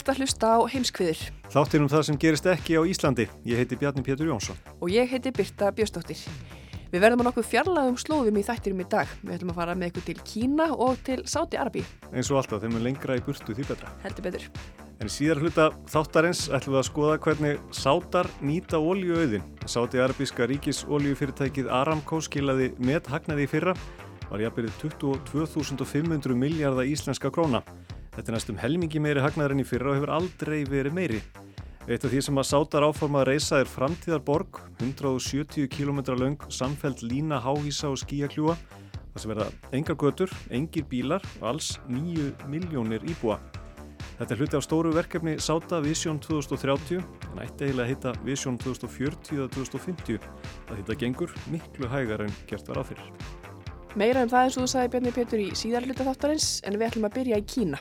Ert að hlusta á heimskviður. Þáttir um það sem gerist ekki á Íslandi. Ég heiti Bjarni Pétur Jónsson. Og ég heiti Birta Bjöstóttir. Við verðum á nokkuð fjarlagum slóðum í þættirum í dag. Við ætlum að fara með ykkur til Kína og til Sáti Arabi. Eins og alltaf, þeim er lengra í burtu því betra. Heldur betur. En í síðar hluta þáttarins ætlum við að skoða hvernig Sátar nýta ólíuauðin. Sáti Arabíska ríkis ólíufyrirtækið Aramco skilaði með hagnaði í fyrra var jafnverið 22.500 miljardar íslenska króna. Þetta er næstum helmingi meiri hagnaður enn í fyrra og hefur aldrei verið meiri. Eitt af því sem að sátar áforma að reysa er framtíðarborg, 170 km lang samfelt lína háhísa og skíakljúa. Það sem verða engar götur, engir bílar og alls 9 miljónir íbúa. Þetta er hluti af stóru verkefni Sáta Vision 2030, en ætti eiginlega að heita Vision 2040 eða 2050. Það þetta gengur miklu hægar en gert var áfyrir. Meira um það eins og þú sagði Bjarni Pétur í síðar hluta þáttarins, en við ætlum að byrja í Kína.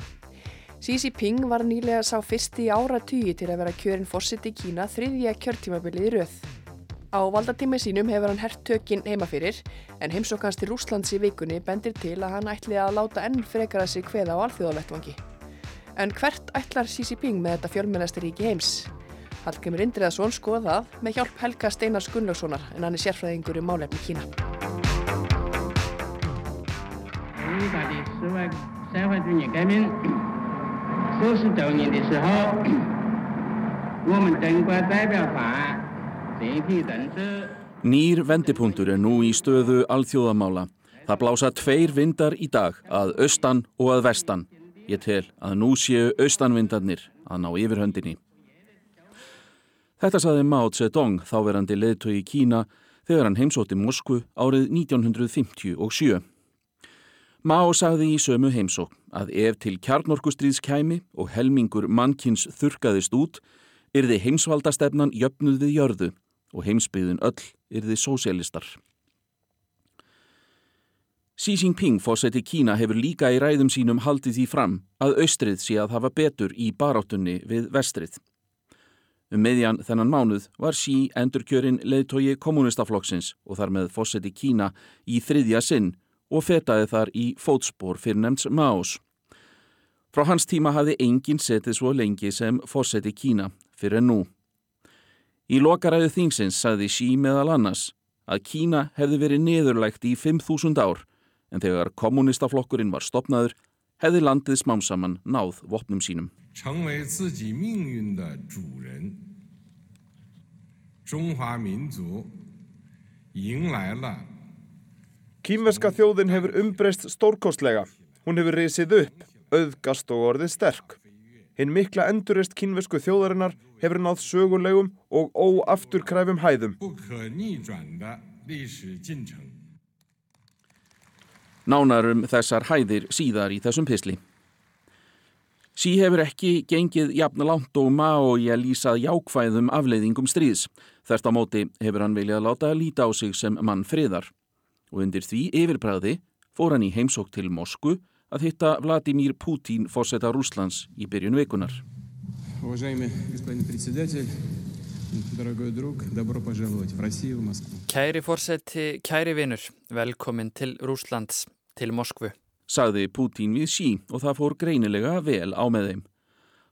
Xi Jinping var nýlega sá fyrsti ára tugi til að vera kjörinn fórsett í Kína þriðja kjörtímabilið í rauð. Á valdatími sínum hefur hann hert tökinn heima fyrir en heimsókans til Rúslands í vikunni bendir til að hann ætli að láta enn frekar að sig hveða á alþjóðavettvangi. En hvert ætlar Xi Jinping með þetta fjölmennastir ríki heims? Hallgrimur Indriðarsson skoða það með hjálp Helga Steinar Gunnlaugssonar en hann er sérfræðingur um málefni Kína. 四十周年的时候，我们中国代表团整体政治 Nýr vendipunktur er nú í stöðu alþjóðamála. Það blása tveir vindar í dag, að austan og að vestan. Ég tel að nú séu austanvindarnir að ná yfirhöndinni. Þetta saði Mao Zedong, þáverandi leðtögi Kína, þegar hann heimsótti Moskvu árið 1957. Mao sagði í sömu heimsók að ef til kjarnorkustríðs kæmi og helmingur mannkins þurkaðist út, yrði heimsvaldastefnan jöfnuð við jörðu og heimsbyðin öll yrði sósialistar. Xi Jinping fórseti Kína hefur líka í ræðum sínum haldið því fram að austrið sé að hafa betur í baráttunni við vestrið. Um meðjan þennan mánuð var Xi endurkjörin leðtogi kommunistaflokksins og þar með fórseti Kína í þriðja sinn og fetaði þar í fótspór fyrir nefns Maos. Frá hans tíma hafði enginn setið svo lengi sem fórseti Kína fyrir nú. Í lokaræðu þingsins sagði Xi meðal annars að Kína hefði verið niðurlægt í 5.000 ár en þegar kommunistaflokkurinn var stopnaður hefði landið smámsaman náð vopnum sínum. Kýmverska þjóðin hefur umbreyst stórkostlega. Hún hefur risið upp, auðgast og orðið sterk. Hinn mikla endurist kínversku þjóðarinnar hefur náð sögulegum og óafturkræfum hæðum. Nánarum þessar hæðir síðar í þessum pisli. Sí hefur ekki gengið jafn langt og Mao í að lýsa jákvæðum afleiðingum stríðs. Þert á móti hefur hann viljað láta líta á sig sem mann friðar. Og undir því yfirbræði fór hann í heimsók til Mosku að hitta Vladimir Putin fórseta Rúslands í byrjun vikunar. Kæri fórseti, kæri vinur, velkomin til Rúslands, til Moskvu. Sagði Putin við Xi og það fór greinilega vel á með þeim.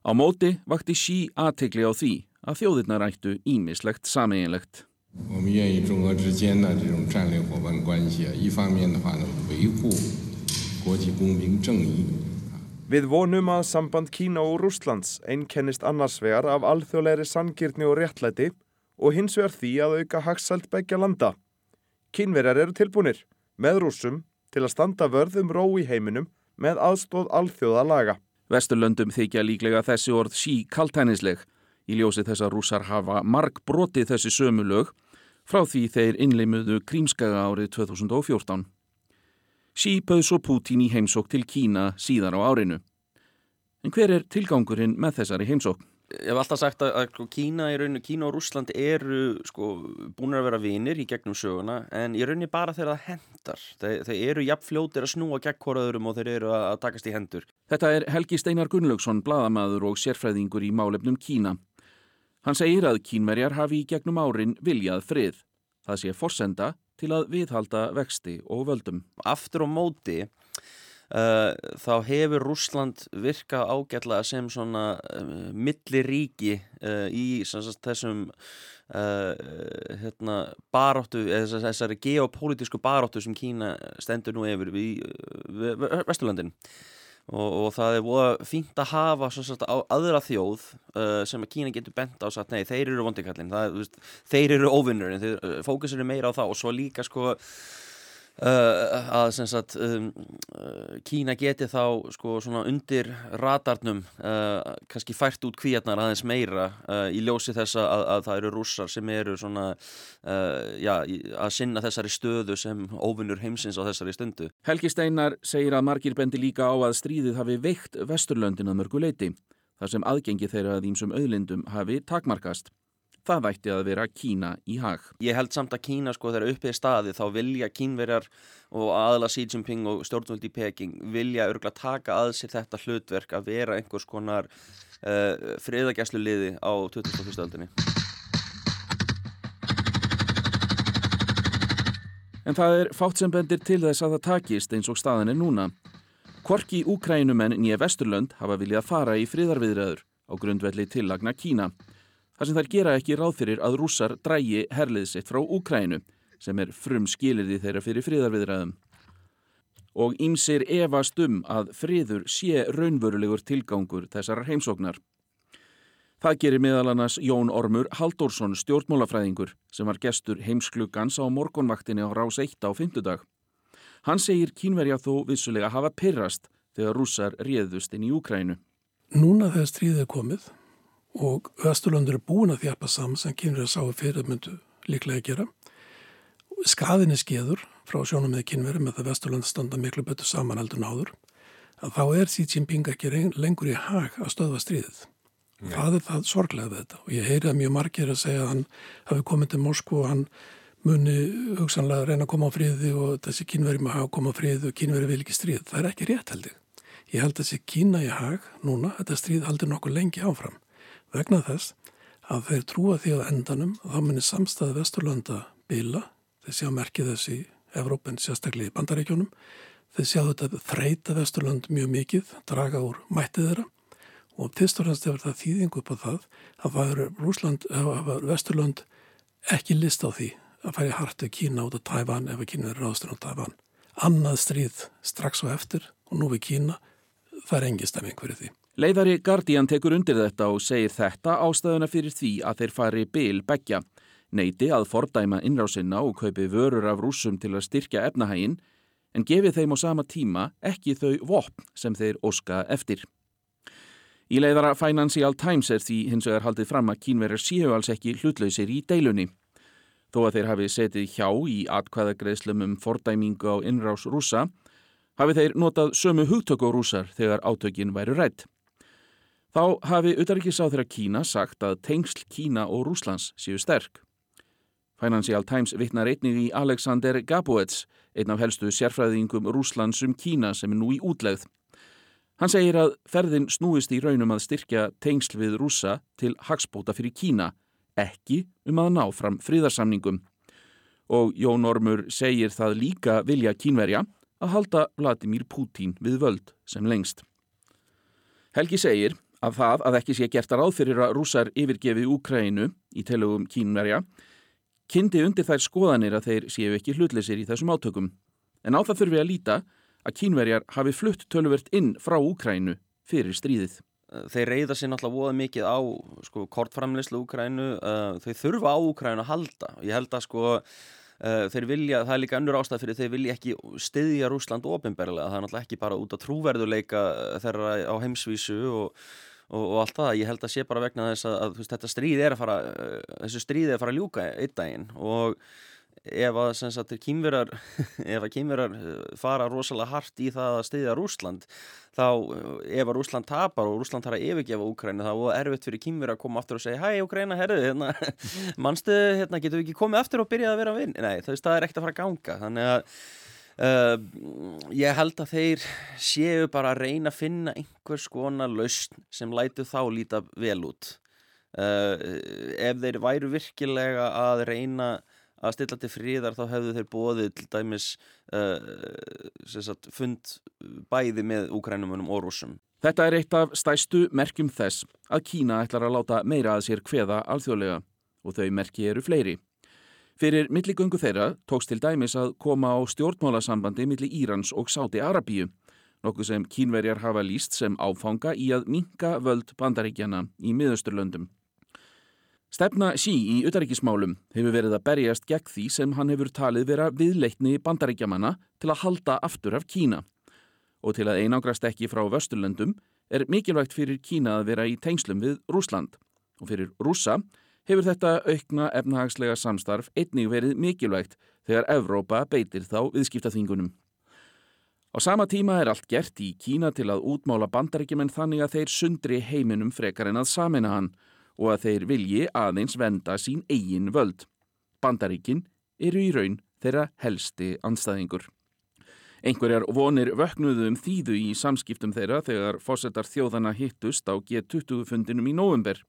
Á móti vakti Xi aðtegli á því að þjóðirnar ættu ímislegt sameiginlegt. 我们愿意中俄之间的这种战略伙伴关系，一方面的话呢，维护国际公平正义。 Við vonum að samband Kína og Rúslands einkennist annars vegar af alþjóðleiri sangirni og réttlæti og hins vegar því að auka hagsælt begja landa. Kínverjar eru tilbúnir með rússum til að standa vörðum ró í heiminum með aðstóð alþjóða laga. Vesturlöndum þykja líklega þessi orð sí kaltænisleg. Í ljósi þess að rússar hafa marg brotið þessi sömu lög frá því þeir innleimuðu krímskaga árið 2014. Sí bauð svo Pútín í heimsók til Kína síðar á árinu. En hver er tilgangurinn með þessari heimsók? Ég hef alltaf sagt að, að Kína, rauninu, Kína og Rúsland eru sko, búin að vera vinir í gegnum söguna en í rauninni bara þegar það hendar. Þeir, þeir eru jafnfljótir að snúa gegn hvoraðurum og þeir eru að, takast í hendur. Þetta er Helgi Steinar Gunnlaugsson, bladamaður og sérfræðingur í málefnum Kína. Hann segir að kínverjar hafi í gegnum árin viljað frið. Það sé forsenda til að viðhalda vexti og völdum. Aftur á móti Uh, þá hefur Rúsland virkað ágætlega sem svona uh, milliríki uh, í sagt, þessum hérna, baróttu, þessari geopolítisku baróttu sem Kína stendur nú yfir í Vesturlandin og, og það er voða fínt að hafa sagt, á aðra þjóð sem að Kína getur bent á að þeir eru vondikallin, þeir eru óvinnur, þeir fókusir meira á það og svo líka sko Uh, að sagt, um, uh, Kína geti þá sko, undir radarnum uh, kannski fært út kvíarnar aðeins meira í ljósi þess að, að það eru rússar sem eru svona, já, að sinna þessari stöðu sem óvinnur heimsins á þessari stundu. Helgi Steinar segir að margir bendi líka á að stríðið hafi veikt Vesturlöndin að mörguleiti þar sem aðgengi þeirra að þýmsum auðlindum hafi takmarkast. Það vætti að vera Kína í hag. Ég held samt að Kína sko þegar uppið staði þá vilja kínverjar og aðla Xi Jinping og stjórnvöldi í Peking vilja örgulega taka að sér þetta hlutverk að vera einhvers konar uh, friðagjæslu liði á 2001. öldinni. En það er fátt sem bendir til þess að það takist eins og staðan er núna. Kvorki Úkrænumenn nýja Vesturlönd hafa viljað fara í friðarviðræður á grundvelli tillagna Kína þar sem þær gera ekki ráð fyrir að rússar drægi herlið sitt frá Úkrænu sem er frum skilirði þeirra fyrir friðarviðræðum. Og ímsir evast um að friður sé raunverulegur tilgangur þessar heimsóknar. Það gerir meðal annars Jón Ormur Haldórsson stjórnmólafræðingur sem var gestur heimskluggans á morgonvaktinni á rás 1 á fymtudag. Hann segir kínverja þó vissulega hafa pyrrast þegar rússar réðust inn í Úkrænu. Núna þegar stríðið er komið og Östurlöndur er búin að þjapa saman sem kynverið að sáu fyrir að myndu líklega að gera. Skaðin er skeður frá sjónum með kynverið með það Vesturlönd standa miklu betur saman eldur náður að þá er Xi Jinping ekki lengur í hag að stöðva stríðið. Nei. Það er það sorglega við þetta og ég heyri að mjög margir að segja að hann hafi komið til Moskú og hann muni hugsanlega reyna að koma á fríði og þessi kynverið maður hafa að koma á fríði og kynverið vil ekki stríð. Það er ekki rétt held ég. Ég held að þessi kína í hag núna, þetta stríð haldur nokkuð lengi áfram vegna þess að þeir trúa því að endanum að þá munir samstæði Vesturlanda bila, þeir sjá merkið þess í Evrópin, sérstaklega í bandaríkjónum, þeir sjá þetta þreita Vesturland mjög mikið, draga úr mættið þeirra og fremst hefur það þýðingu upp á það að það eða Vesturland ekki list á því að færi hartu Kína út af Tævan ef Kína er ráðstur á Tævan. Annað stríð strax og eftir og nú við Kína, það er engi stemming fyrir því. Leiðari Guardian tekur undir þetta og segir þetta ástæðuna fyrir því að þeir fari bil begja. Neiti að fordæma innrásinna og kaupi vörur af rúsum til að styrkja efnahægin en gefi þeim á sama tíma ekki þau vopn sem þeir óska eftir. Í leiðara Financial Times er því hins vegar haldið fram að kínverjar séu alls ekki hlutlausir í deilunni. Þó að þeir hafi setið hjá í atkvæðagreðslum um fordæmingu á innrás rúsa, hafi þeir notað sömu hugtöku rúsar þegar átökin væru rætt. Þá hafi utarrikiðsáþurra Kína sagt að tengsl Kína og Rúslands séu sterk. Financial Times vittnar einnig í Alexander Gabuets, einn af helstu sérfræðingum Rúslands um Kína sem er nú í útlegð. Hann segir að ferðin snúist í raunum að styrkja tengsl við rúsa til hagspóta fyrir Kína, ekki um að ná fram fríðarsamningum. Og Jón Ormur segir það líka vilja kínverja að halda Vladimir Putin við völd sem lengst. Helgi segir að það að ekki sé gert að ráð fyrir að rúsar yfirgefi Úkrænu í telugum kínverja kyndi undir þær skoðanir að þeir séu ekki hlutleysir í þessum átökum. En á það þurfi að líta að kínverjar hafi flutt töluvert inn frá Úkrænu fyrir stríðið. Þeir reyða sér náttúrulega voða mikið á sko, kortframleyslu Úkrænu, uh, þau þurfa á Úkrænu að halda. Ég held að sko Uh, þeir vilja, það er líka önnur ástæð fyrir þeir vilja ekki styðja Rúsland ofinberlega, það er náttúrulega ekki bara út á trúverðuleika þeirra á heimsvísu og, og, og allt það, ég held að sé bara vegna þess að, að veist, þetta stríð er að fara, uh, þessu stríð er að fara að ljúka einn daginn. Og ef að, að kýmverar eh, fara rosalega hart í það að styðja Rúsland þá ef að Rúsland tapar og Rúsland þarf að yfirgefa Úkræni þá er erfitt fyrir kýmverar að koma aftur og segja hæ Úkræna, herru, hérna, mannstu hérna, getur við ekki komið aftur og byrjað að vera vinn nei, það er ekkert að fara að ganga. Þannig að uh, ég held að þeir séu bara að reyna að finna einhvers konar lausn sem lætu þá líta vel út uh, ef þeir væru virkilega að reyna að stilla til fríðar þá hefðu þeir bóðið til dæmis uh, sagt, fund bæði með úkrænumunum og rúsum. Þetta er eitt af stæstu merkjum þess að Kína ætlar að láta meira að sér hveða alþjóðlega og þau merki eru fleiri. Fyrir milligöngu þeirra tókst til dæmis að koma á stjórnmálasambandi millir Írans og Sáti Arabíu, nokkuð sem kínverjar hafa líst sem áfanga í að minka völd bandaríkjana í miðausturlöndum. Stefna Xi í utaríkismálum hefur verið að berjast gegn því sem hann hefur talið vera viðleitni bandaríkjamanna til að halda aftur af Kína. Og til að einangrast ekki frá Vösturlöndum er mikilvægt fyrir Kína að vera í tengslum við Rúsland. Og fyrir rúsa hefur þetta aukna efnahagslega samstarf einnig verið mikilvægt þegar Evrópa beitir þá viðskiptaþingunum. Á sama tíma er allt gert í Kína til að útmála bandaríkjumenn þannig að þeir sundri heiminum frekar en að samina hann og að þeir vilji aðeins venda sín eigin völd. Bandaríkin eru í raun þeirra helsti anstæðingur. Einhverjar vonir vöknuðu um þýðu í samskiptum þeirra þegar fósettar þjóðana hittust á G20 fundinum í november.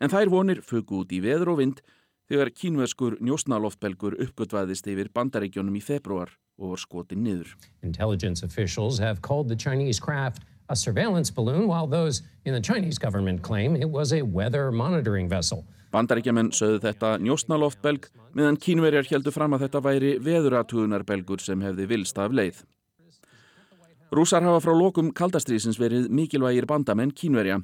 En þær vonir fugu út í veður og vind þegar kínveskur njósnaloftbelgur uppgötvaðist yfir bandaríkjónum í februar og var skotið niður. Intelligence officials have called the Chinese craft a surveillance balloon while those in the Chinese government claim it was a weather monitoring vessel. Bandaríkjaman sögðu þetta njósnaloftbelg meðan kínverjar heldur fram að þetta væri veðuratugunarbelgur sem hefði vilst af leið. Rúsar hafa frá lokum kaldastriðsins verið mikilvægir bandamenn kínverja.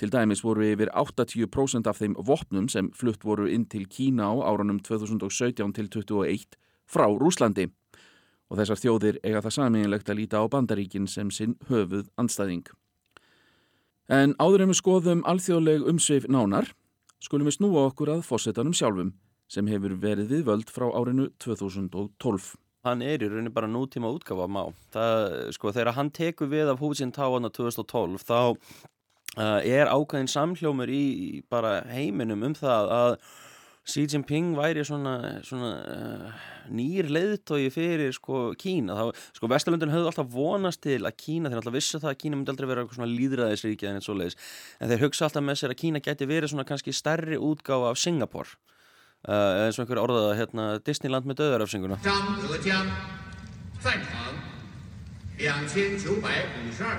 Til dæmis voru yfir 80% af þeim vopnum sem flutt voru inn til Kína á árunum 2017 til 2021 frá Rúslandi og þessar þjóðir eiga það saminlegt að líta á bandaríkin sem sinn höfuð anstæðing. En áður en við skoðum alþjóðleg umsveif nánar, skulum við snúa okkur að fósettanum sjálfum sem hefur verið við völd frá árinu 2012. Hann er í rauninni bara nútíma útgafa má. Það, sko, þegar hann tekur við af húsinn táana 2012 þá er ákveðin samhljómur í, bara heiminum um það að Xi Jinping væri svona, svona uh, nýr leiðtói fyrir sko Kína. Þá, sko Vesturlundin höfðu alltaf vonast til að Kína, þeir alltaf vissu það að Kína myndi aldrei vera svona líðræðisríkja en eitt svo leiðis. En þeir hugsa alltaf með sér að Kína geti verið svona kannski stærri útgáfa af Singapore. Uh, eins og einhver orðaða hérna Disneyland með döðarafsinguna.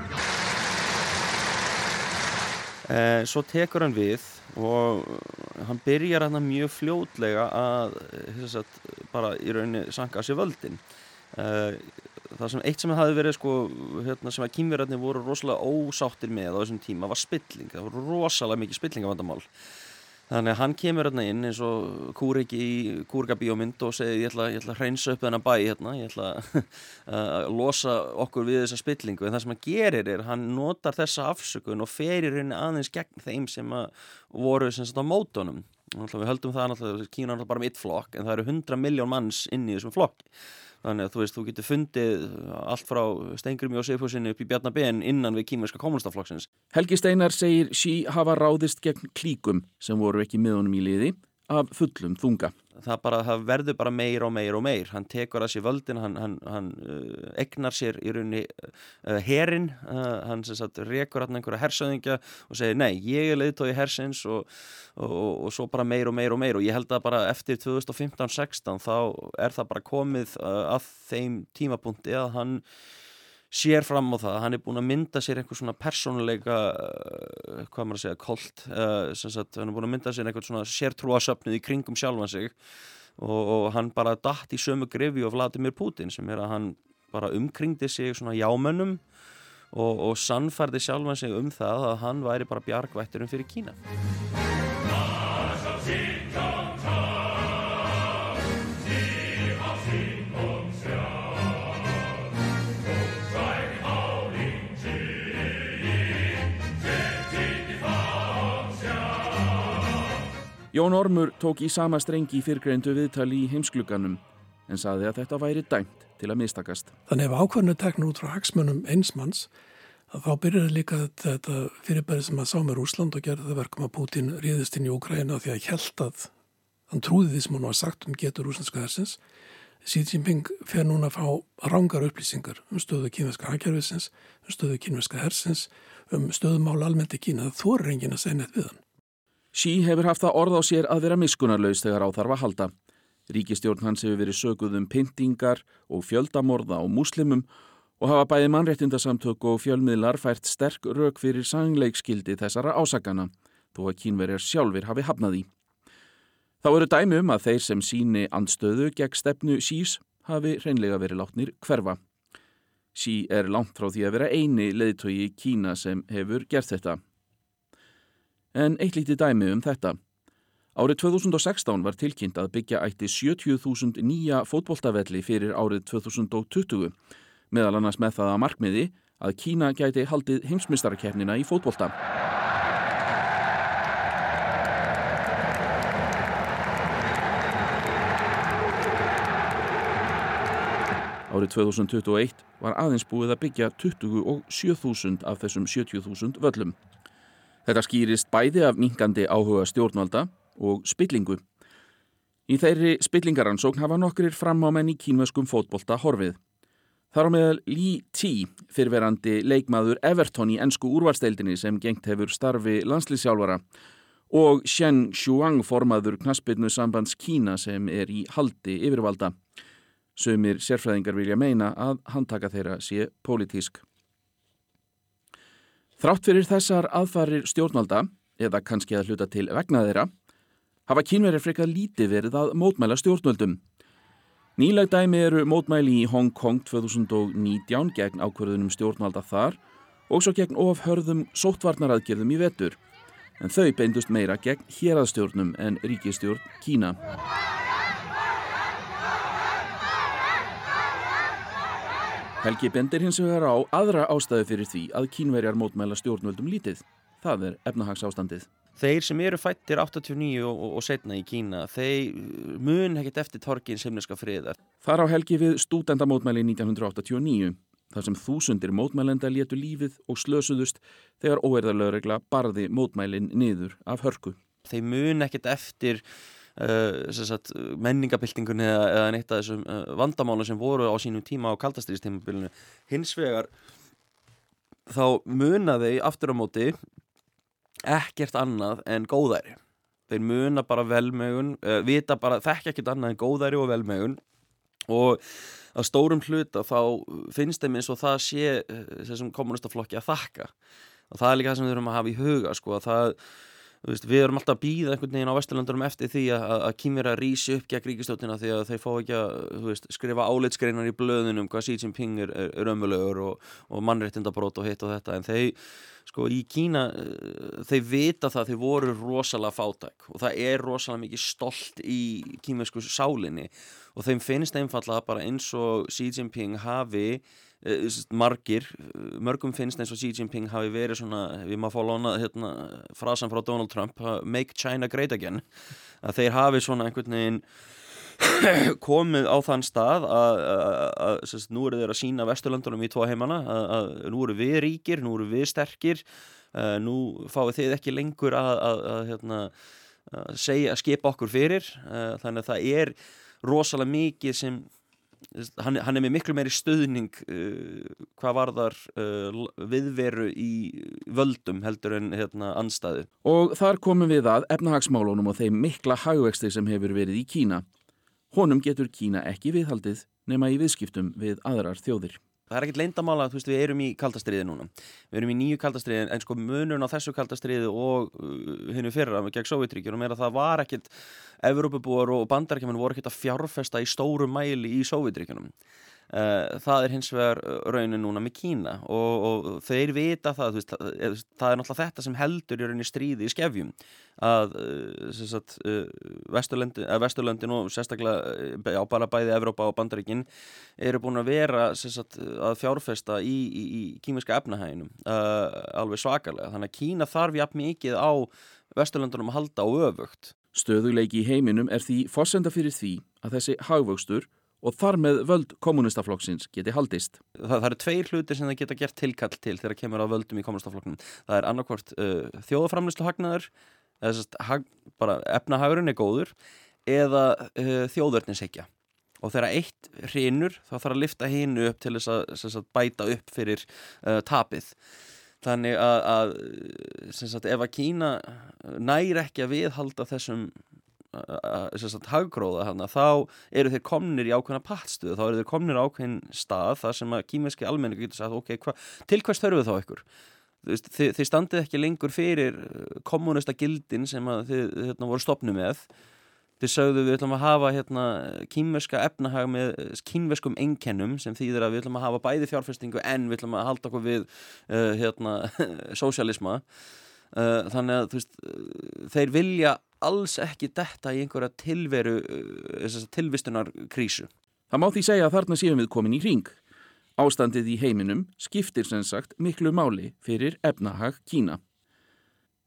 Uh, svo tekur hann við og hann byrjar hann mjög fljótlega að sagt, bara í rauninni sanka sér völdin. Uh, það sem eitt sem hafi verið sko, hérna, sem að kýmverðarnir voru rosalega ósáttir með á þessum tíma var spilling, það voru rosalega mikið spillingavandamál þannig að hann kemur hérna inn eins og kúriki í kúrikabíómynd og segir ég ætla, ég ætla að hreinsa upp þennan bæ hérna, ég ætla að losa okkur við þessa spillingu. En það sem hann gerir er hann notar þessa afsökun og ferir henni aðeins gegn þeim sem voru sem sagt á mótonum við höldum það að Kína er bara um eitt flokk en það eru 100 miljón manns inn í þessum flokk Þannig að þú veist, þú getur fundið allt frá Stengurmi og Seifhúsinni upp í Bjarnabén innan við kýmverska kommunistaflokksins. Helgi Steinar segir sí hafa ráðist gegn klíkum sem voru ekki með honum í liði af fullum þunga. Það, bara, það verður bara meir og meir og meir. Hann tekur að sér völdin, hann, hann, hann uh, egnar sér í rauninni uh, herin, uh, hann sagt, rekur hann einhverja hersöðingja og segir nei, ég er leiðtói hersins og, og, og, og svo bara meir og meir og meir og ég held að bara eftir 2015-16 þá er það bara komið uh, að þeim tímapunkti að hann sér fram á það, hann er búin að mynda sér einhver svona persónuleika uh, hvað maður að segja, kolt uh, hann er búin að mynda sér einhvern svona sértrúasöfnuð í kringum sjálfan sig og, og hann bara dætt í sömu grifi og Vladimir Putin sem er að hann bara umkringdi sig svona jámönnum og, og sannfærdi sjálfan sig um það að hann væri bara bjargvætturum fyrir Kína Jón Ormur tók í sama strengi fyrrgreindu viðtali í heimskluganum en saði að þetta væri dæmt til að mistakast. Þannig ef ákvörnu tekna út frá hagsmunum einsmanns þá byrjar líka þetta fyrirbæri sem að sá með Rúsland og gerði það verkum að Putin ríðist inn í Ukraina því að held að hann trúði því sem hann var sagt um getur rúslandska hersins. Xi Jinping fer núna að fá rángar upplýsingar um stöðu kynveska hagkerfisins, um stöðu kynveska hersins, um stöðumál almennt í Kína. Þú er reyngin að segja neitt við hann. Xi hefur haft það orð á sér að vera miskunarlaus þegar á þarf að halda. Ríkistjórn hans hefur verið söguð um pyntingar og fjöldamorða á múslimum og hafa bæði mannréttindasamtök og fjölmiðlar fært sterk rauk fyrir sangleikskildi þessara ásakana, þó að kínverjar sjálfur hafi hafnað í. Þá eru dæmi um að þeir sem síni andstöðu gegn stefnu Xís hafi hreinlega verið látnir hverfa. Xí er langt frá því að vera eini leðitogi í Kína sem hefur gert þetta en eitt lítið dæmi um þetta. Árið 2016 var tilkynnt að byggja ætti 70.000 nýja fótboltavelli fyrir árið 2020, meðal annars með það að markmiði að Kína gæti haldið heimsmyndstarakefnina í fótbolta. Árið 2021 var aðeins búið að byggja 27.000 af þessum 70.000 völlum. Þetta skýrist bæði af minkandi áhuga stjórnvalda og spillingu. Í þeirri spillingaransókn hafa nokkrir framámenn í kínveskum fótbolta horfið. Þar á meðal Li Ti, fyrverandi leikmaður Everton í ennsku úrvarsteildinni sem gengt hefur starfi landslýsjálfara og Shen Shuang formaður knaspirnu sambands Kína sem er í haldi yfirvalda. Sumir sérfræðingar vilja meina að handtaka þeirra sé pólitísk. Þrátt fyrir þessar aðfarir stjórnvalda, eða kannski að hluta til vegna þeirra, hafa kínverið frekar lítið verið að mótmæla stjórnvöldum. Nýleg dæmi eru mótmæli í Hong Kong 2019 gegn ákverðunum stjórnvalda þar og svo gegn ofhörðum sóttvarnaraðgerðum í vetur, en þau beindust meira gegn héraðstjórnum en ríkistjórn Kína. Helgi bendir hins vegar á aðra ástæðu fyrir því að kínverjar mótmæla stjórnvöldum lítið. Það er efnahagsástandið. Þeir sem eru fættir 89 og, og, og setna í Kína, þeir mun ekkert eftir torgin semneska friðar. Þar á helgi við stúdendamótmæli 1989, þar sem þúsundir mótmælenda létu lífið og slösuðust þegar óerðalögregla barði mótmælin niður af hörku. Þeir mun ekkert eftir Uh, sagt, menningabildingunni eða, eða neitt af þessum uh, vandamálu sem voru á sínum tíma á kaldastriðstímabilinu hins vegar þá muna þeir aftur á móti ekkert annað en góðæri. Þeir muna bara velmögun uh, vita bara þekk ekkert annað en góðæri og velmögun og að stórum hluta þá finnst þeim eins og það sé þessum kommunistaflokki að þakka. Og það er líka það sem við þurfum að hafa í huga sko að það Veist, við erum alltaf að býða einhvern veginn á Vesturlandurum eftir því að, að kýmur að rýsi upp gegn ríkistjóttina því að þeir fá ekki að veist, skrifa áleitskreinar í blöðunum hvað Xi Jinping er, er ömulegur og, og mannréttindabrót og hitt og þetta. En þeir, sko, í Kína eh, þeir vita það að þeir voru rosalega fátæk og það er rosalega mikið stolt í kýmesku sálinni og þeim finnst einfallega bara eins og Xi Jinping hafi margir, eh, mörgum finnst eins og Xi Jinping hafi verið svona, við maður fá lóna hérna, frasan frá Donald Trump make China great again. Að þeir hafi svona einhvern veginn komið á þann stað að nú eru þeir að sína Vesturlandunum í tvo heimana að nú eru við ríkir, nú eru við sterkir uh, nú fáið þið ekki lengur að, að, að hérna, segja, að skipa okkur fyrir uh, þannig að það er rosalega mikið sem hann, hann er með miklu meiri stöðning uh, hvað varðar uh, viðveru í völdum heldur en hérna, anstæðu. Og þar komum við að efnahagsmálunum og þeim mikla hagvexti sem hefur verið í Kína. Honum getur Kína ekki viðhaldið nema í viðskiptum við aðrar þjóðir. Það er ekkert leindamála að við erum í kaldastriði núna. Við erum í nýju kaldastriði en sko munun á þessu kaldastriði og uh, hennu fyrra gegn Sovjetríkjum er að það var ekkert, Evrópabúar og bandarækjumenn voru ekkert að fjárfesta í stóru mæli í Sovjetríkjunum. Eh, það er hins vegar eh, raunin núna með Kína og, og þeir vita það veist, eh, það er náttúrulega þetta sem heldur í rauninni stríði í skefjum að sagt, Vesturlöndin, Vesturlöndin og sérstaklega á bara bæði Evrópa og Bandaríkin eru búin að vera sagt, að fjárfesta í, í, í kímiska efnahæginum alveg svakalega. Þannig að Kína þarf jafn mikið á Vesturlöndunum að halda á öfugt. Stöðuleiki í heiminum er því fórsenda fyrir því að þessi hagvöxtur og þar með völd kommunistaflokksins geti haldist. Það, það eru tveir hlutir sem það geta gert tilkall til þegar kemur á völdum í kommunistaflokknum. Það er annarkvort uh, þjóðaframlislu hagnaður, eða bara efnahagurinn er góður, eða uh, þjóðverðninsheikja. Og þegar eitt hrinur þá þarf að lifta hinu upp til þess að, að bæta upp fyrir uh, tapið. Þannig að, að sagt, ef að Kína næri ekki að viðhalda þessum haggróða hana, þá eru þeir komnir í ákveðna pattstuðu, þá eru þeir komnir ákveðin stað þar sem að kímerski almenningu getur sagt ok, hva, til hvers þörfuð þá ykkur? Þið, þið standið ekki lengur fyrir kommunista gildin sem þið hérna, voru stopnu með Þið sögðu við ætlum að hafa hérna, kínverska efnahag með kínverskum enkennum sem þýðir að við ætlum að hafa bæði fjárfestingu en við ætlum að halda okkur við uh, hérna, sósialisma. Uh, þannig að veist, þeir vilja alls ekki detta í einhverja tilveru, tilvistunar krísu. Það má því segja að þarna séum við komin í hring. Ástandið í heiminum skiptir sem sagt miklu máli fyrir efnahag Kína.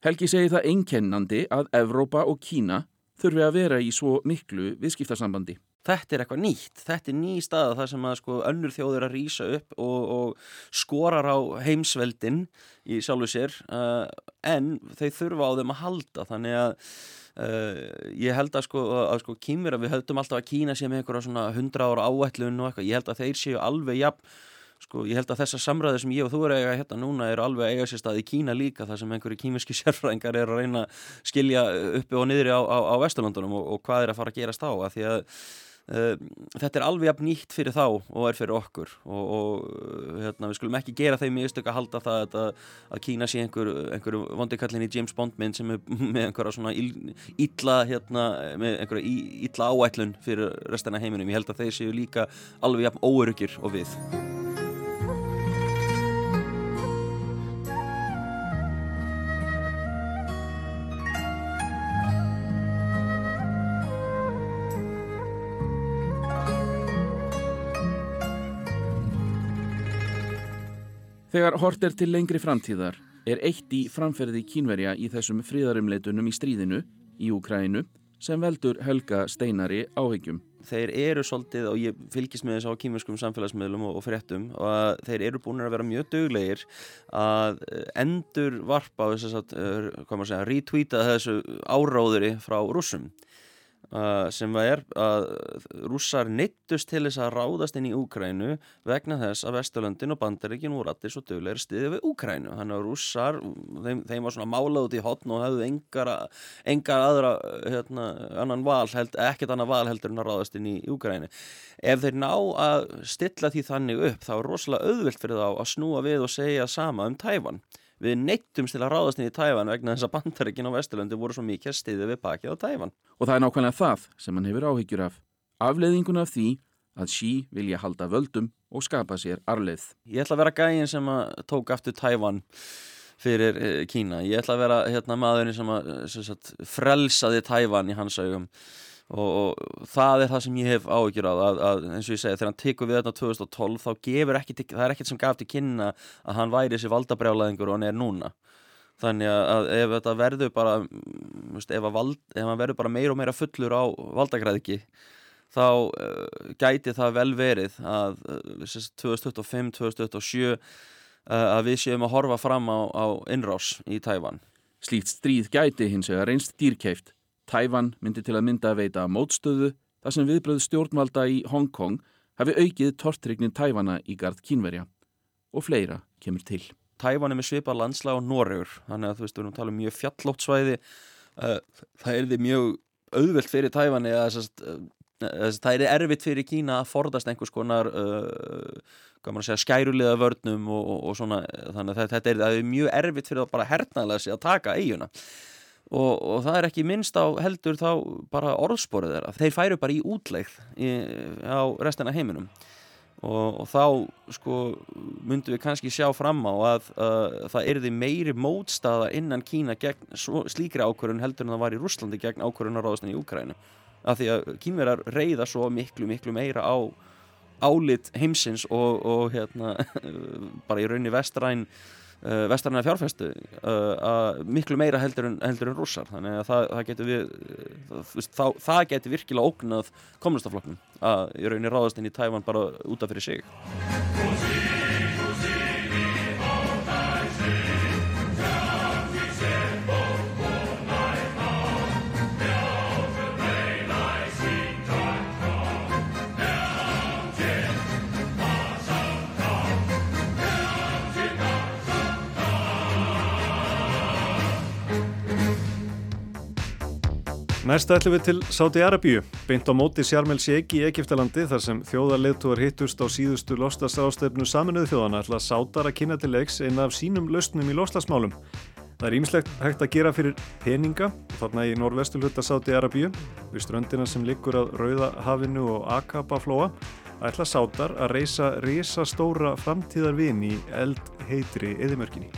Helgi segir það einkennandi að Evrópa og Kína þurfi að vera í svo miklu viðskiptarsambandi. Þetta er eitthvað nýtt, þetta er ný stað þar sem að sko önnur þjóður að rýsa upp og, og skorar á heimsveldin í sjálfu sér uh, en þeir þurfa á þeim að halda. Þannig að uh, ég held að sko, að, sko kýmur að við höldum alltaf að Kína sé með einhverja svona 100 ára áætlun og eitthvað, ég held að þeir séu alveg jafn Sko, ég held að þessar samræði sem ég og þú er eiga hérna núna eru alveg eiga sér stað í Kína líka þar sem einhverju kímiski sérfræðingar er að reyna að skilja uppi og niðri á, á, á Vesturlandunum og, og hvað er að fara að gerast á að því að þetta er alveg jafn nýtt fyrir þá og er fyrir okkur og, og hérna, við skulum ekki gera þeim í ystök að halda það að, að Kína sé einhver, einhverju vondikallin í James Bond mynd sem er með einhverja svona illa hérna, með einhverja illa áætlun fyrir restina heiminum, ég held að þeir séu líka alveg jafn óörugir og við Þegar hort er til lengri framtíðar er eitt í framferði kínverja í þessum fríðarumleitunum í stríðinu í Úkrænu sem veldur Helga Steinari áhyggjum. Þeir eru svolítið, og ég fylgis með þess á kínverskum samfélagsmiðlum og, og fréttum, og þeir eru búin að vera mjög döglegir að endur varpa, þess að, hvað maður segja, retweeta þessu áráðuri frá rúsum. Uh, sem er að rússar neittust til þess að ráðast inn í Úkrænu vegna þess að Vesturlöndin og Bandaríkin voru allir svo dögulegir stiðið við Úkrænu þannig að rússar, þeim, þeim var svona málað út í hotn og hefðu engar, engar aðra, hérna, annan val held, ekkert annan val heldur en að ráðast inn í Úkrænu ef þeir ná að stilla því þannig upp þá er rosalega auðvilt fyrir þá að snúa við og segja sama um Tævan við neittumst til að ráðast inn í Tæfan vegna þess að bandarækinn á Vesturlandi voru svo mikið að stiðja við bakið á Tæfan. Og það er nákvæmlega það sem hann hefur áhyggjur af. Afleðinguna af því að Xi vilja halda völdum og skapa sér arleið. Ég ætla að vera gægin sem að tók aftur Tæfan fyrir eh, Kína. Ég ætla að vera hérna, maðurinn sem að sem sagt, frelsaði Tæfan í hans augum og, og það er það sem ég hef áhyggjur á að, að eins og ég segi þegar hann tekur við þetta 2012 þá gefur ekki, það er ekkert sem gaf til kynna að hann væri þessi valdabrjálaðingur og hann er núna. Þannig að ef þetta verður bara veist, ef, vald, ef hann verður bara meira og meira fullur á valdagræðiki þá uh, gæti það vel verið að uh, 2025-2027 uh, að við séum að horfa fram á, á innrás í Tæfan Slíkt stríð gæti hins vegar reynst dýrkeift Tæfan myndi til að mynda að veita mótstöðu þar sem viðbröð stjórnvalda í Hong Kong hafi aukið tortrygnin Tæfana í gard kínverja. Og fleira kemur til. Tæfan er með svipar landslag og Noregur þannig að þú veist við erum að tala um mjög fjallótt svæði. Uh, það er því mjög auðvelt fyrir Tæfan eða að það er erfitt fyrir Kína að forðast einhvers konar uh, segja, skærulega vörnum og, og, og svona. Þannig að þetta er, er mjög erfitt fyrir það bara hernaðlega sig að taka eiguna og, og það er ekki minnst á heldur þá bara orðsporið þeirra. Þeir færu bara í útlegð í, á restina heiminum. Og, og þá sko myndum við kannski sjá fram á að uh, það erði meiri mótstaða innan Kína gegn slíkri ákvörðun heldur en það var í Rúslandi gegn ákvörðunaráðustin í Úkrænu af því að kýmverar reyða svo miklu miklu meira á álit heimsins og, og hérna bara í raunni vestræn uh, vestræna fjárfæstu uh, miklu meira heldur en, heldur en rússar. Þannig að það, það getur við það, það, það getur virkilega ógnað kommunistaflokknum að í rauninni ráðast inn í Tævan bara útaf fyrir sig Næsta ætlum við til Sáti Arabíu, beint á móti Sjarmel Sheikh í Egiptalandi þar sem þjóðarleðtúar hittust á síðustu lostasrástefnu saminuðu þjóðana ætla sátar að kynna til leiks eina af sínum lausnum í loslasmálum. Það er ímislegt hægt að gera fyrir peninga, þarna í norðvestulhutta Sáti Arabíu, við ströndina sem liggur að Rauðahafinu og Akabaflóa, ætla sátar að reysa risastóra framtíðarvin í eld heitri eðimörkinni.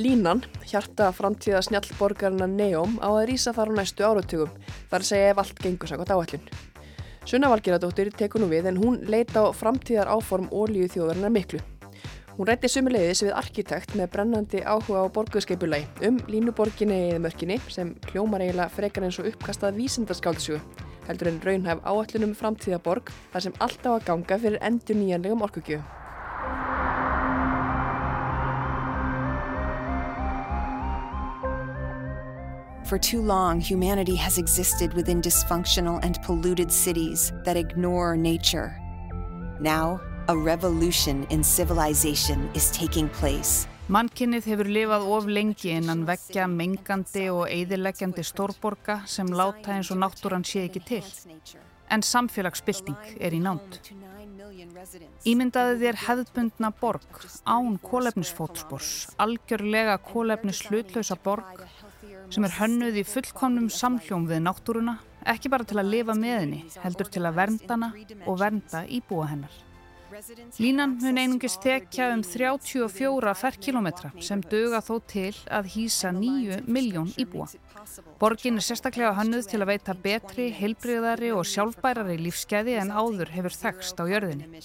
Línan, hjarta framtíða snjallborgarna Neom á að rýsa þar á næstu áratugum, þar segja ef allt gengur sakot áallun. Sunna Valgeradóttir tekur nú við en hún leita á framtíðar áform ólíu þjóðarinnar miklu. Hún rætti sumuleiðis við arkitekt með brennandi áhuga á borguðskeipulagi um línuborginni eða mörkinni sem hljómar eiginlega frekar eins og uppkastað vísindaskáldsögu, heldur en raunhæf áallunum framtíðaborg þar sem allt á að ganga fyrir endur nýjanlegum orkugjöfu. For too long, humanity has existed within dysfunctional and polluted cities that ignore nature. Now, a revolution in civilization is taking place. Mannkinnið hefur lifað of lengi innan veggja mengandi og eidileggjandi stórborga sem láta eins og náttúran sé ekki til. En samfélagsbylting er í nánd. Ímyndaði þér hefðbundna borg, án kólefnisfótspors, algjörlega kólefnis hlutlausa borg sem er hönnuð í fullkomnum samhljóm við náttúruna, ekki bara til að lifa með henni, heldur til að vernda hana og vernda íbúa hennar. Línan mun einungis þekja um 34 ferkilometra sem döga þó til að hýsa 9 miljón íbúa. Borgin er sérstaklega hönnuð til að veita betri, heilbriðari og sjálfbærari lífskeiði en áður hefur þekst á jörðinni.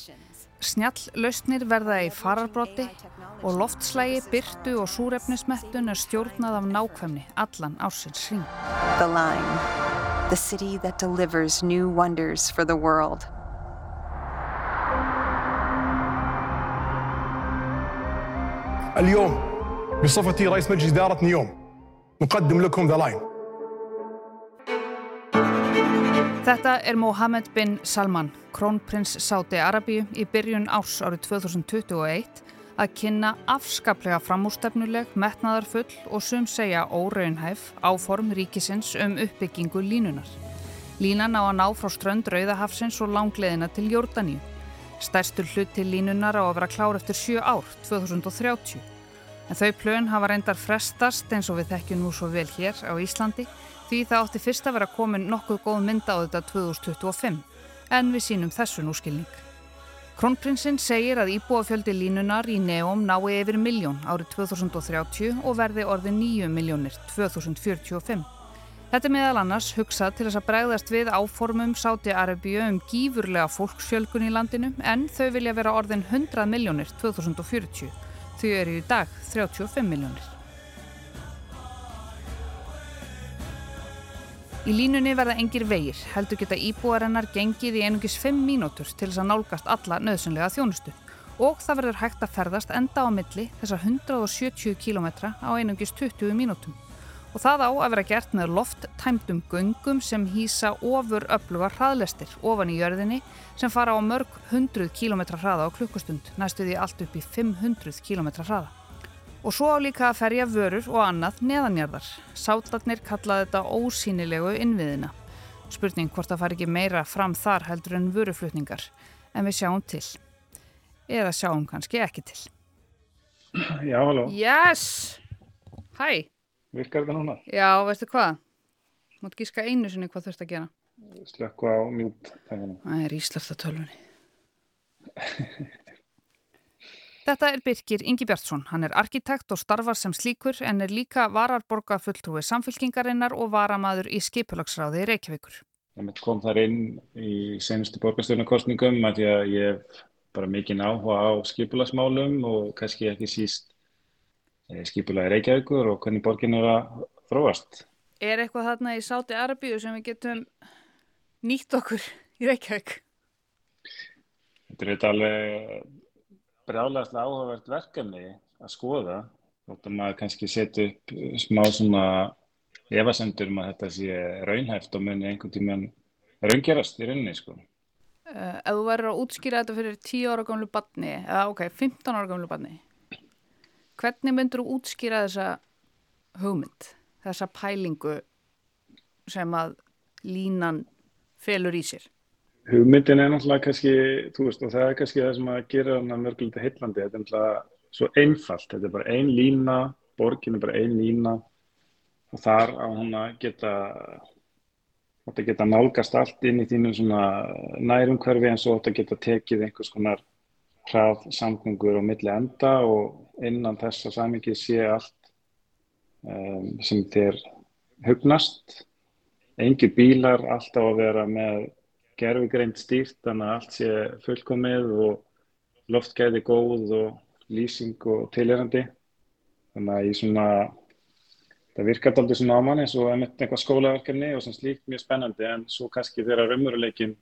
Snjall lausnir verða í fararbrotti og loftslægi, byrtu og súrefnismettun er stjórnað af nákvæmni allan ársins hring. The line, the city that delivers new wonders for the world. اليوم بصفتي رئيس مجلس إدارة نيوم نقدم لكم ذا لاين Þetta er Mohammed bin Salman, krónprins Sáti Arabíu í byrjun árs árið 2021 að kynna afskaplega framústefnuleg, metnaðarfull og sum segja óraunhæf áform ríkisins um uppbyggingu línunar. Línan á að ná frá strönd Rauðahafsins og langleðina til Jórdaníu. Stærstur hlut til línunar á að vera klár eftir sjö ár, 2030. En þau plön hafa reyndar frestast eins og við þekkjum nú svo vel hér á Íslandi því það átti fyrst að vera komin nokkuð góð mynda á þetta 2025 en við sínum þessu núskilning. Kronprinsinn segir að íbúafjöldi línunar í Neom nái yfir miljón árið 2030 og verði orði 9 miljónir 2045. Þetta meðal annars hugsað til þess að bregðast við áformum Sáti Arabíu um gífurlega fólksfjölgun í landinu en þau vilja vera orðin 100 miljónir 2040. Þau eru í dag 35 miljónir. Í línunni verða engir vegir, heldur geta íbúarennar gengið í einungis 5 mínútur til þess að nálgast alla nöðsynlega þjónustu og það verður hægt að ferðast enda á milli þessar 170 km á einungis 20 mínútum. Og það á að vera gert með loft tæmdum göngum sem hýsa ofur öflugar hraðlestir ofan í jörðinni sem fara á mörg 100 km hraða á klukkustund, næstu því allt upp í 500 km hraða. Og svo á líka að ferja vörur og annað neðanjarðar. Sátarnir kallaði þetta ósýnilegu innviðina. Spurning hvort það fari ekki meira fram þar heldur en vöruflutningar. En við sjáum til. Eða sjáum kannski ekki til. Já, halló. Yes! Hæ! Virkar þetta núna? Já, veistu hvað? Mátt gíska einu sinni hvað þurft að gera. Slökku á mjút. Það er íslafta tölvunni. Þetta er Birkir Ingi Bjartsson. Hann er arkitekt og starfar sem slíkur en er líka vararborga fulltrúi samfélkingarinnar og varamaður í skipulagsráði Reykjavíkur. Ég kom þar inn í senustu borgarstjórnarkostningum að ég hef bara mikinn áhuga á skipulagsmálum og kannski ekki síst skipulagi Reykjavíkur og hvernig borgin er að þróast. Er eitthvað þarna í Sáti Arabíu sem við getum nýtt okkur í Reykjavík? Þetta er þetta alveg brjálægast áhugavert verkefni að skoða. Þóttu maður kannski setja upp smá svona efasendur um að þetta sé raunhæft og muni einhvern tíman raungerast í rauninni sko. Uh, ef þú verður að útskýra þetta fyrir 10 ára gamlu badni, eða ok, 15 ára gamlu badni, hvernig myndur þú útskýra þessa hugmynd, þessa pælingu sem að línan felur í sér? Hugmyndin er náttúrulega kannski, þú veist, og það er kannski það sem að gera hana mörgulegt heillandi, þetta er náttúrulega svo einfalt, þetta er bara ein lína, borgin er bara ein lína. Og þar á hann að geta Þetta geta nálgast allt inn í þínu nærumhverfi eins og þetta geta tekið einhvers konar hrað samgöngur á milli enda og innan þessa samingi sé allt um, sem þér hugnast. Engi bílar alltaf að vera með gerfugreint stýrt þannig að allt sé fullkomið og loftgæði góð og lýsing og tilherandi. Þannig að í svona það virkar aldrei svona á mann eins og eitthvað skólaverkefni og sem slíkt mjög spennandi en svo kannski þegar raunveruleikin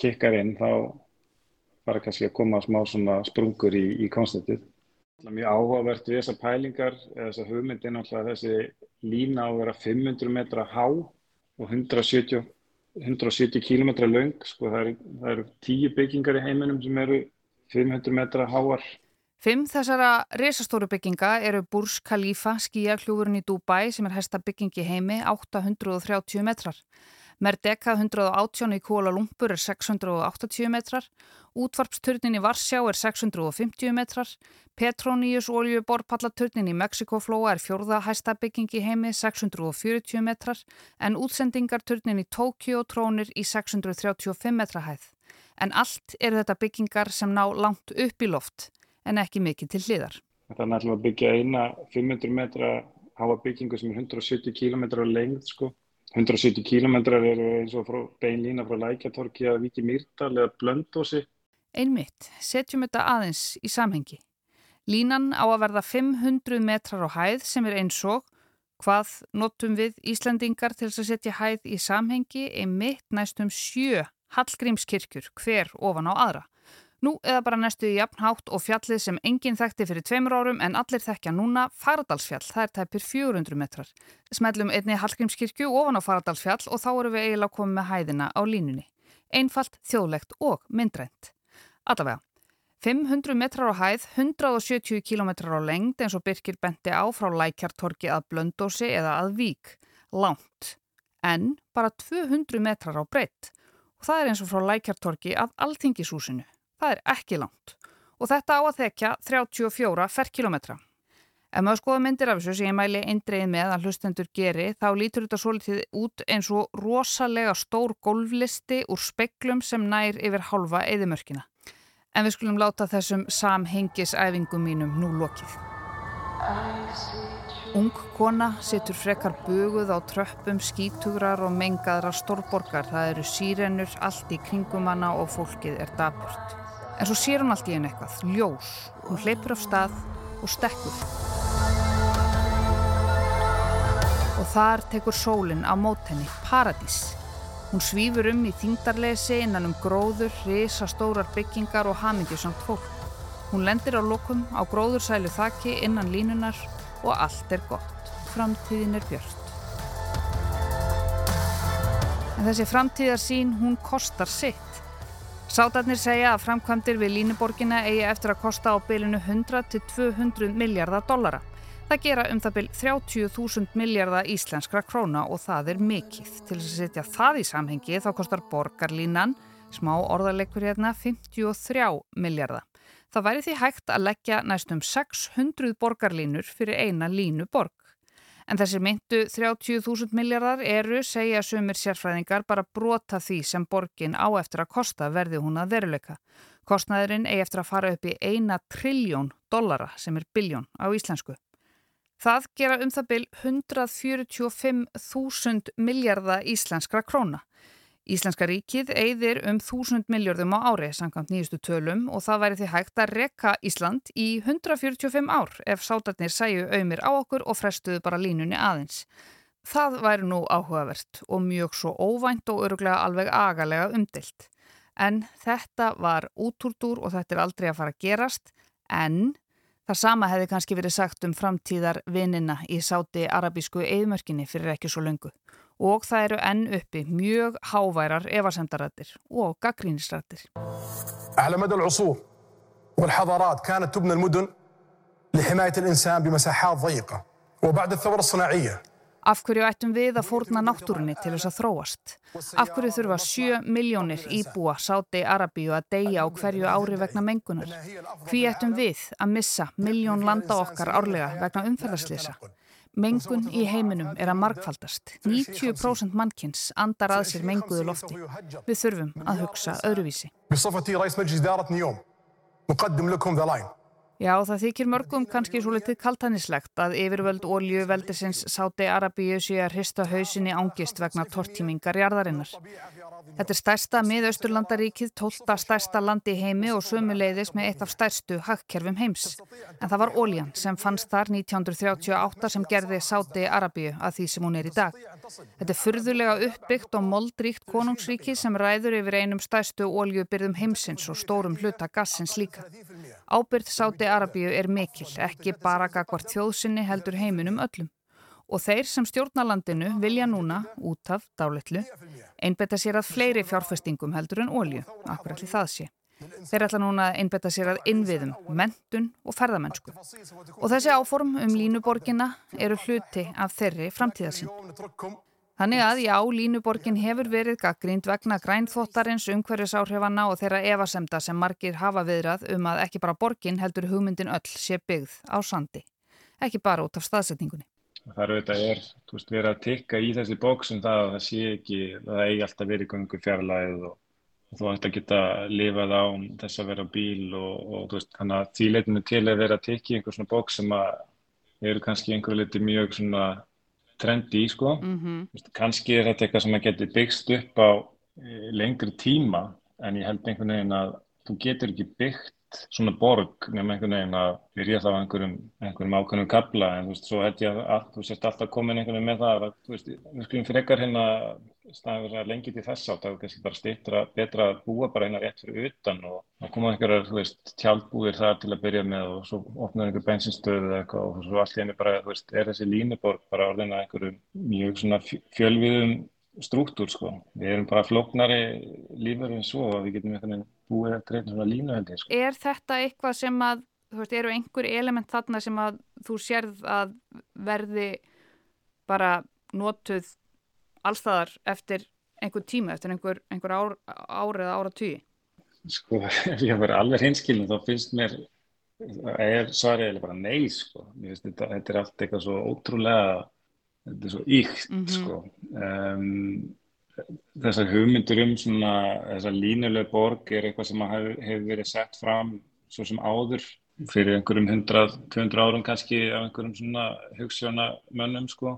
kikkar inn þá fara kannski að koma smá svona sprungur í, í konstantið. Mjög áhugavert við þessar pælingar, þessar hugmyndin alltaf þessi lína á að vera 500 metra há og 170, 170 km laung, sko það eru, eru tíu byggingar í heiminum sem eru 500 metra háar Fimm þessara risastóru bygginga eru Burj Khalifa, skíakljúfurinn í Dubai sem er hæsta byggingi heimi, 830 metrar. Merdeka 118 í Kuala Lumpur er 680 metrar, útvarpsturnin í Varsjá er 650 metrar, Petroníus oljuborpallaturnin í Mexikoflóa er fjórða hæsta byggingi heimi, 640 metrar, en útsendingarturnin í Tókjó trónir í 635 metra hæð. En allt eru þetta byggingar sem ná langt upp í loft en ekki mikið til hliðar. Þannig að byggja eina 500 metra háa byggingu sem er 170 km lengð sko. 170 km eru eins og beinlína frá Lækjatorki að Viki Mýrdal eða Blöndósi. Einmitt, setjum þetta aðeins í samhengi. Línan á að verða 500 metrar á hæð sem er eins og hvað notum við Íslandingar til að setja hæð í samhengi einmitt næstum sjö Hallgrímskirkjur hver ofan á aðra. Nú eða bara næstu í jafnhátt og fjallið sem enginn þekkti fyrir tveimur árum en allir þekkja núna Faradalsfjall, það er tæpir 400 metrar. Smællum einni Hallgrímskirkju ofan á Faradalsfjall og þá eru við eiginlega komið með hæðina á línunni. Einfalt, þjóðlegt og myndrænt. Allavega, 500 metrar á hæð, 170 kilometrar á lengd eins og Birkir benti á frá Lækjartorki að Blöndósi eða að Vík. Langt, en bara 200 metrar á breytt. Og það er eins og frá Lækjartorki að Alþingishúsinu. Það er ekki langt og þetta á að þekja 34 ferkilometra. Ef maður skoða myndir af þessu sem ég mæli eindreið með að hlustendur geri þá lítur þetta svolítið út eins og rosalega stór golflisti úr speklum sem nær yfir halva eðimörkina. En við skulum láta þessum samhengisæfingum mínum nú lokið. Ung kona situr frekar buguð á tröppum, skítugrar og mengaðra stórborgar. Það eru sírenur allt í kringum hana og fólkið er daburt. En svo sér hún allt í einu eitthvað, ljós. Hún hleypur af stað og stekkur. Og þar tekur sólinn á mót henni, paradís. Hún svífur um í þingdarleysi innan um gróður, risa stórar byggingar og hamingjusamt fólk. Hún lendir á lokum á gróðursælu þakki innan línunar og allt er gott. Framtíðin er björnt. En þessi framtíðarsín, hún kostar sitt. Sátarnir segja að framkvæmdir við línuborgina eigi eftir að kosta á bylinu 100-200 miljardar dollara. Það gera um það byl 30.000 miljardar íslenskra króna og það er mikill. Til að setja það í samhengi þá kostar borgarlínan, smá orðarleikur hérna, 53 miljardar. Það væri því hægt að leggja næstum 600 borgarlínur fyrir eina línuborg. En þessir myndu 30.000 miljardar eru, segja sumir sérfræðingar, bara brota því sem borgin á eftir að kosta verði hún að veruleika. Kostnaðurinn eigi eftir að fara upp í eina trilljón dollara sem er biljón á íslensku. Það gera um það byl 145.000 miljardar íslenskra króna. Íslenska ríkið eigðir um 1000 miljardum á ári samkvæmt nýjustu tölum og það væri því hægt að rekka Ísland í 145 ár ef sátarnir sæju auðmir á okkur og frestuðu bara línunni aðeins. Það væri nú áhugavert og mjög svo óvænt og öruglega alveg agalega umdilt. En þetta var útúrdúr og þetta er aldrei að fara að gerast en það sama hefði kannski verið sagt um framtíðar vinnina í sáti arabísku eðmörkinni fyrir ekki svo löngu og það eru enn uppi mjög háværar evarsendarættir og gaggrínisrættir. Ælamedal usúr og hadarat kanat tubna al-mudun lihimayat al-insan bimasahat dæqa og bæðið þára sana'íja. Af hverju ættum við að fórna náttúrunni til þess að þróast? Af hverju þurfa 7 miljónir íbúa Sáti Arabíu að deyja á hverju ári vegna mengunar? Hví ættum við að missa miljón landa okkar árlega vegna umferðarslýsa? Mengun í heiminum er að markfaldast. 90% mannkynns andar að sér menguðu lofti. Við þurfum að hugsa öðruvísi. Já, það þykir mörgum kannski svo litið kaltanislegt að yfirvöld olju veldisins Sáti Arabíu sé að hrista hausinni ángist vegna tortímingar jarðarinnar. Þetta er stærsta miðausturlandaríkið, tólta stærsta landi heimi og sömuleiðis með eitt af stærstu hagkerfum heims. En það var óljan sem fannst þar 1938 sem gerði Sáti Arabíu að því sem hún er í dag. Þetta er furðulega uppbyggt og moldríkt konungsríki sem ræður yfir einum stærstu óljubyrðum heimsins og stórum hluta gassins líka. Ábyrð Sáti Arabíu er mikil, ekki bara gagvart þjóðsynni heldur heiminum öllum. Og þeir sem stjórnalandinu vilja núna, út af dáletlu, einbetta sér að fleiri fjárfestingum heldur en ólju, akkur allir það sé. Þeir ætla núna að einbetta sér að innviðum, mentun og ferðamennsku. Og þessi áform um línuborgina eru hluti af þeirri framtíðarsinn. Þannig að já, línuborgin hefur verið gaggrínd vegna grænþóttarins umhverfisáhrifanna og þeirra evasemda sem margir hafa viðrað um að ekki bara borgin heldur hugmyndin öll sé byggð á sandi. Ekki bara út af staðsetningunni. Eru þetta er, þú veist, verið að tikka í þessi bóksum það að það sé ekki, það eigi alltaf verið gungu fjarlæð og, og þú ætti að geta lifað á þess að vera á bíl og, og þú veist, þannig að því leitinu til að vera að tikka í einhver svona bóks sem að eru kannski einhverju liti mjög svona trendi í sko. Mm -hmm. Kannski er þetta eitthvað sem að geti byggst upp á lengri tíma en ég held einhvern veginn að þú getur ekki byggt svona borg nema einhvern veginn að byrja þá einhverjum, einhverjum ákveðnum kabla en þú veist, svo held ég að þú sést alltaf komin einhvern veginn með það að þú veist, við skulum frekar hérna staðið að lengi til þess átt að kannski bara stýttra betra að búa bara hérna rétt fyrir utan og þá koma einhverjar, þú veist, tjálbúðir þar til að byrja með og svo opnaður einhver bensinstöðu eða eitthvað og svo allt henni bara, þú veist, er þessi línuborg bara orðin að einhverjum mjög svona fjölviðum struktúr sko. Við erum bara flóknari lífur en svo að við getum einhvern veginn búið eftir einn svona línu held ég sko. Er þetta eitthvað sem að, þú veist, eru einhver element þarna sem að þú sérð að verði bara notuð allstaðar eftir einhver tíma, eftir einhver, einhver ár, ár eða ára tíu? Sko, ef ég verði alveg hinskilin þá finnst mér, er svarið bara nei sko. Finnst þetta, þetta er allt eitthvað svo ótrúlega þetta er svo ykt mm -hmm. sko um, þessar hugmyndur um svona þessar línuleg borg er eitthvað sem hefur hef verið sett fram svo sem áður fyrir einhverjum 100-200 árum kannski af einhverjum svona hugssjónamönnum sko.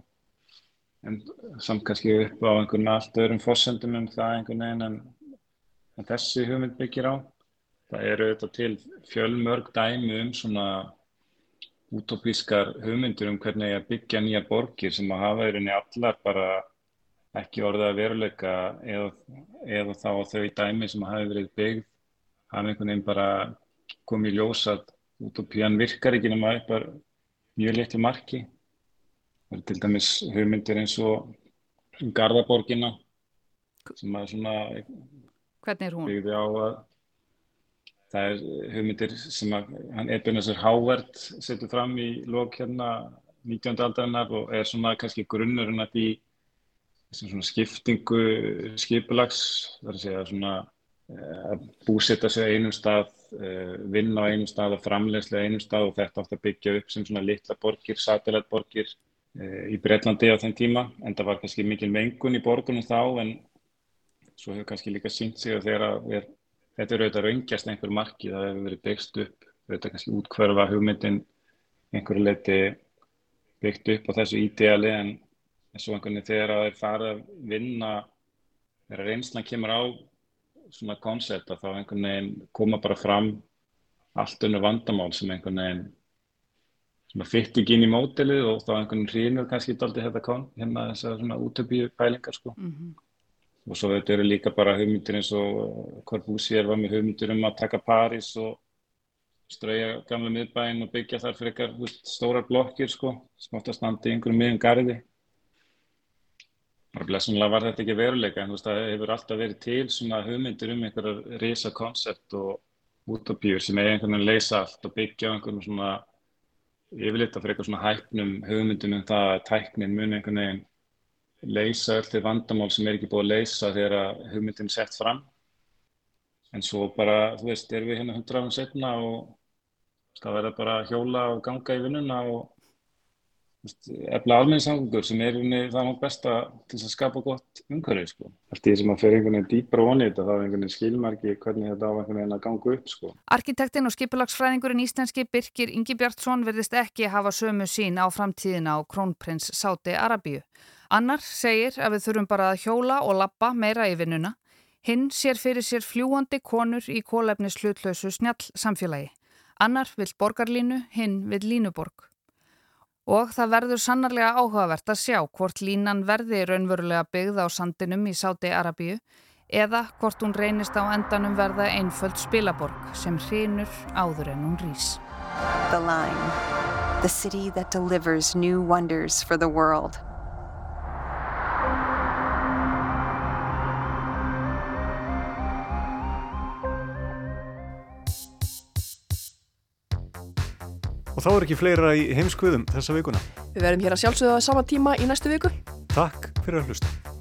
En samt kannski upp á einhvern allt öðrum fórsendum um það einhvern veginn en, en þessi hugmynd byggir á. Það eru þetta til fjölmörg dæmi um svona útópískar hugmyndur um hvernig að byggja nýja borgir sem að hafa í rauninni allar bara ekki orðið að veruleika eða, eða þá þau dæmi sem hafi verið byggð hafa einhvern veginn bara komið í ljós að útópían virkar ekki nema upp að mjög litlu marki. Það er til dæmis hugmyndir eins og Garðaborgina sem að svona byggði á að það er hugmyndir sem að hann Ebenezer Howard setur fram í lók hérna 19. aldarinnar og er svona kannski grunnurinn að því skiptingu skipulags þar að segja svona að búsetta sig á einum stað vinna á einum stað og framlegslega á einum stað og þetta átt að byggja upp sem svona litla borgir, satellætborgir í Breitlandi á þenn tíma en það var kannski mikil mengun í borgunum þá en svo hefur kannski líka sínt sig að þegar að er Þetta eru auðvitað raungjast einhver marki, það hefur verið byggst upp, auðvitað kannski útkverfa hugmyndin einhverju leiti byggt upp á þessu ídeali en eins og einhvern veginn þegar það er farið að vinna þegar reynslan kemur á svona koncept að þá einhvern veginn koma bara fram allt unnu vandamál sem einhvern veginn svona fyrt ekki inn í mótilið og þá einhvern veginn hrýnur kannski aldrei þetta kon, hérna þessar svona útöpíu pælingar sko. Mm -hmm. Og svo þetta eru líka bara hugmyndir eins og Corbusier var með hugmyndir um að taka París og strauja gamla miðbæinn og byggja þar fyrir eitthvað stórar blokkir sko, sem átt að standa í einhverjum miðjum gardi. Bara blessunlega var þetta ekki veruleika en þú veist það hefur alltaf verið til svona hugmyndir um einhverjar risa koncept og útopíur sem er einhvern veginn leysa allt og byggja einhvern svona yfirleitt að fyrir eitthvað svona hæpnum hugmyndum um það að tæknin muni einhvern veginn leysa öll til vandamál sem er ekki búið að leysa þegar hugmyndin er sett fram. En svo bara, þú veist, erum við hérna hundra árum setna og það verður bara að hjóla og ganga í vinnuna og efla almenningssangur sem er það nátt besta til að skapa gott umhverfið sko. Allt því sem að fyrir einhvern veginn dýpra vonið þetta þá er einhvern veginn skilmarki hvernig þetta á einhvern veginn að ganga upp sko. Arkitektinn og skipulagsfræðingurinn íslenski Birkir Ingi Bjartsson verðist ekki hafa sömu sín á framtíðina á krónprins Sáti Arabíu. Annar segir að við þurfum bara að hjóla og lappa meira í vinnuna. Hinn sér fyrir sér fljúandi konur í kólefnis hlutlausu snjall samfélagi. Annar vill borgarlínu, hinn vill línuborg. Og það verður sannarlega áhugavert að sjá hvort línan verði raunverulega byggð á sandinum í Sáti Arabíu eða hvort hún reynist á endanum verða einföld spilaborg sem hrínur áður en hún rís. The line, the city that delivers new wonders for the world. Þá er ekki fleira í heimskviðum þessa vikuna. Við verðum hér að sjálfsögða á sama tíma í næstu viku. Takk fyrir að hlusta.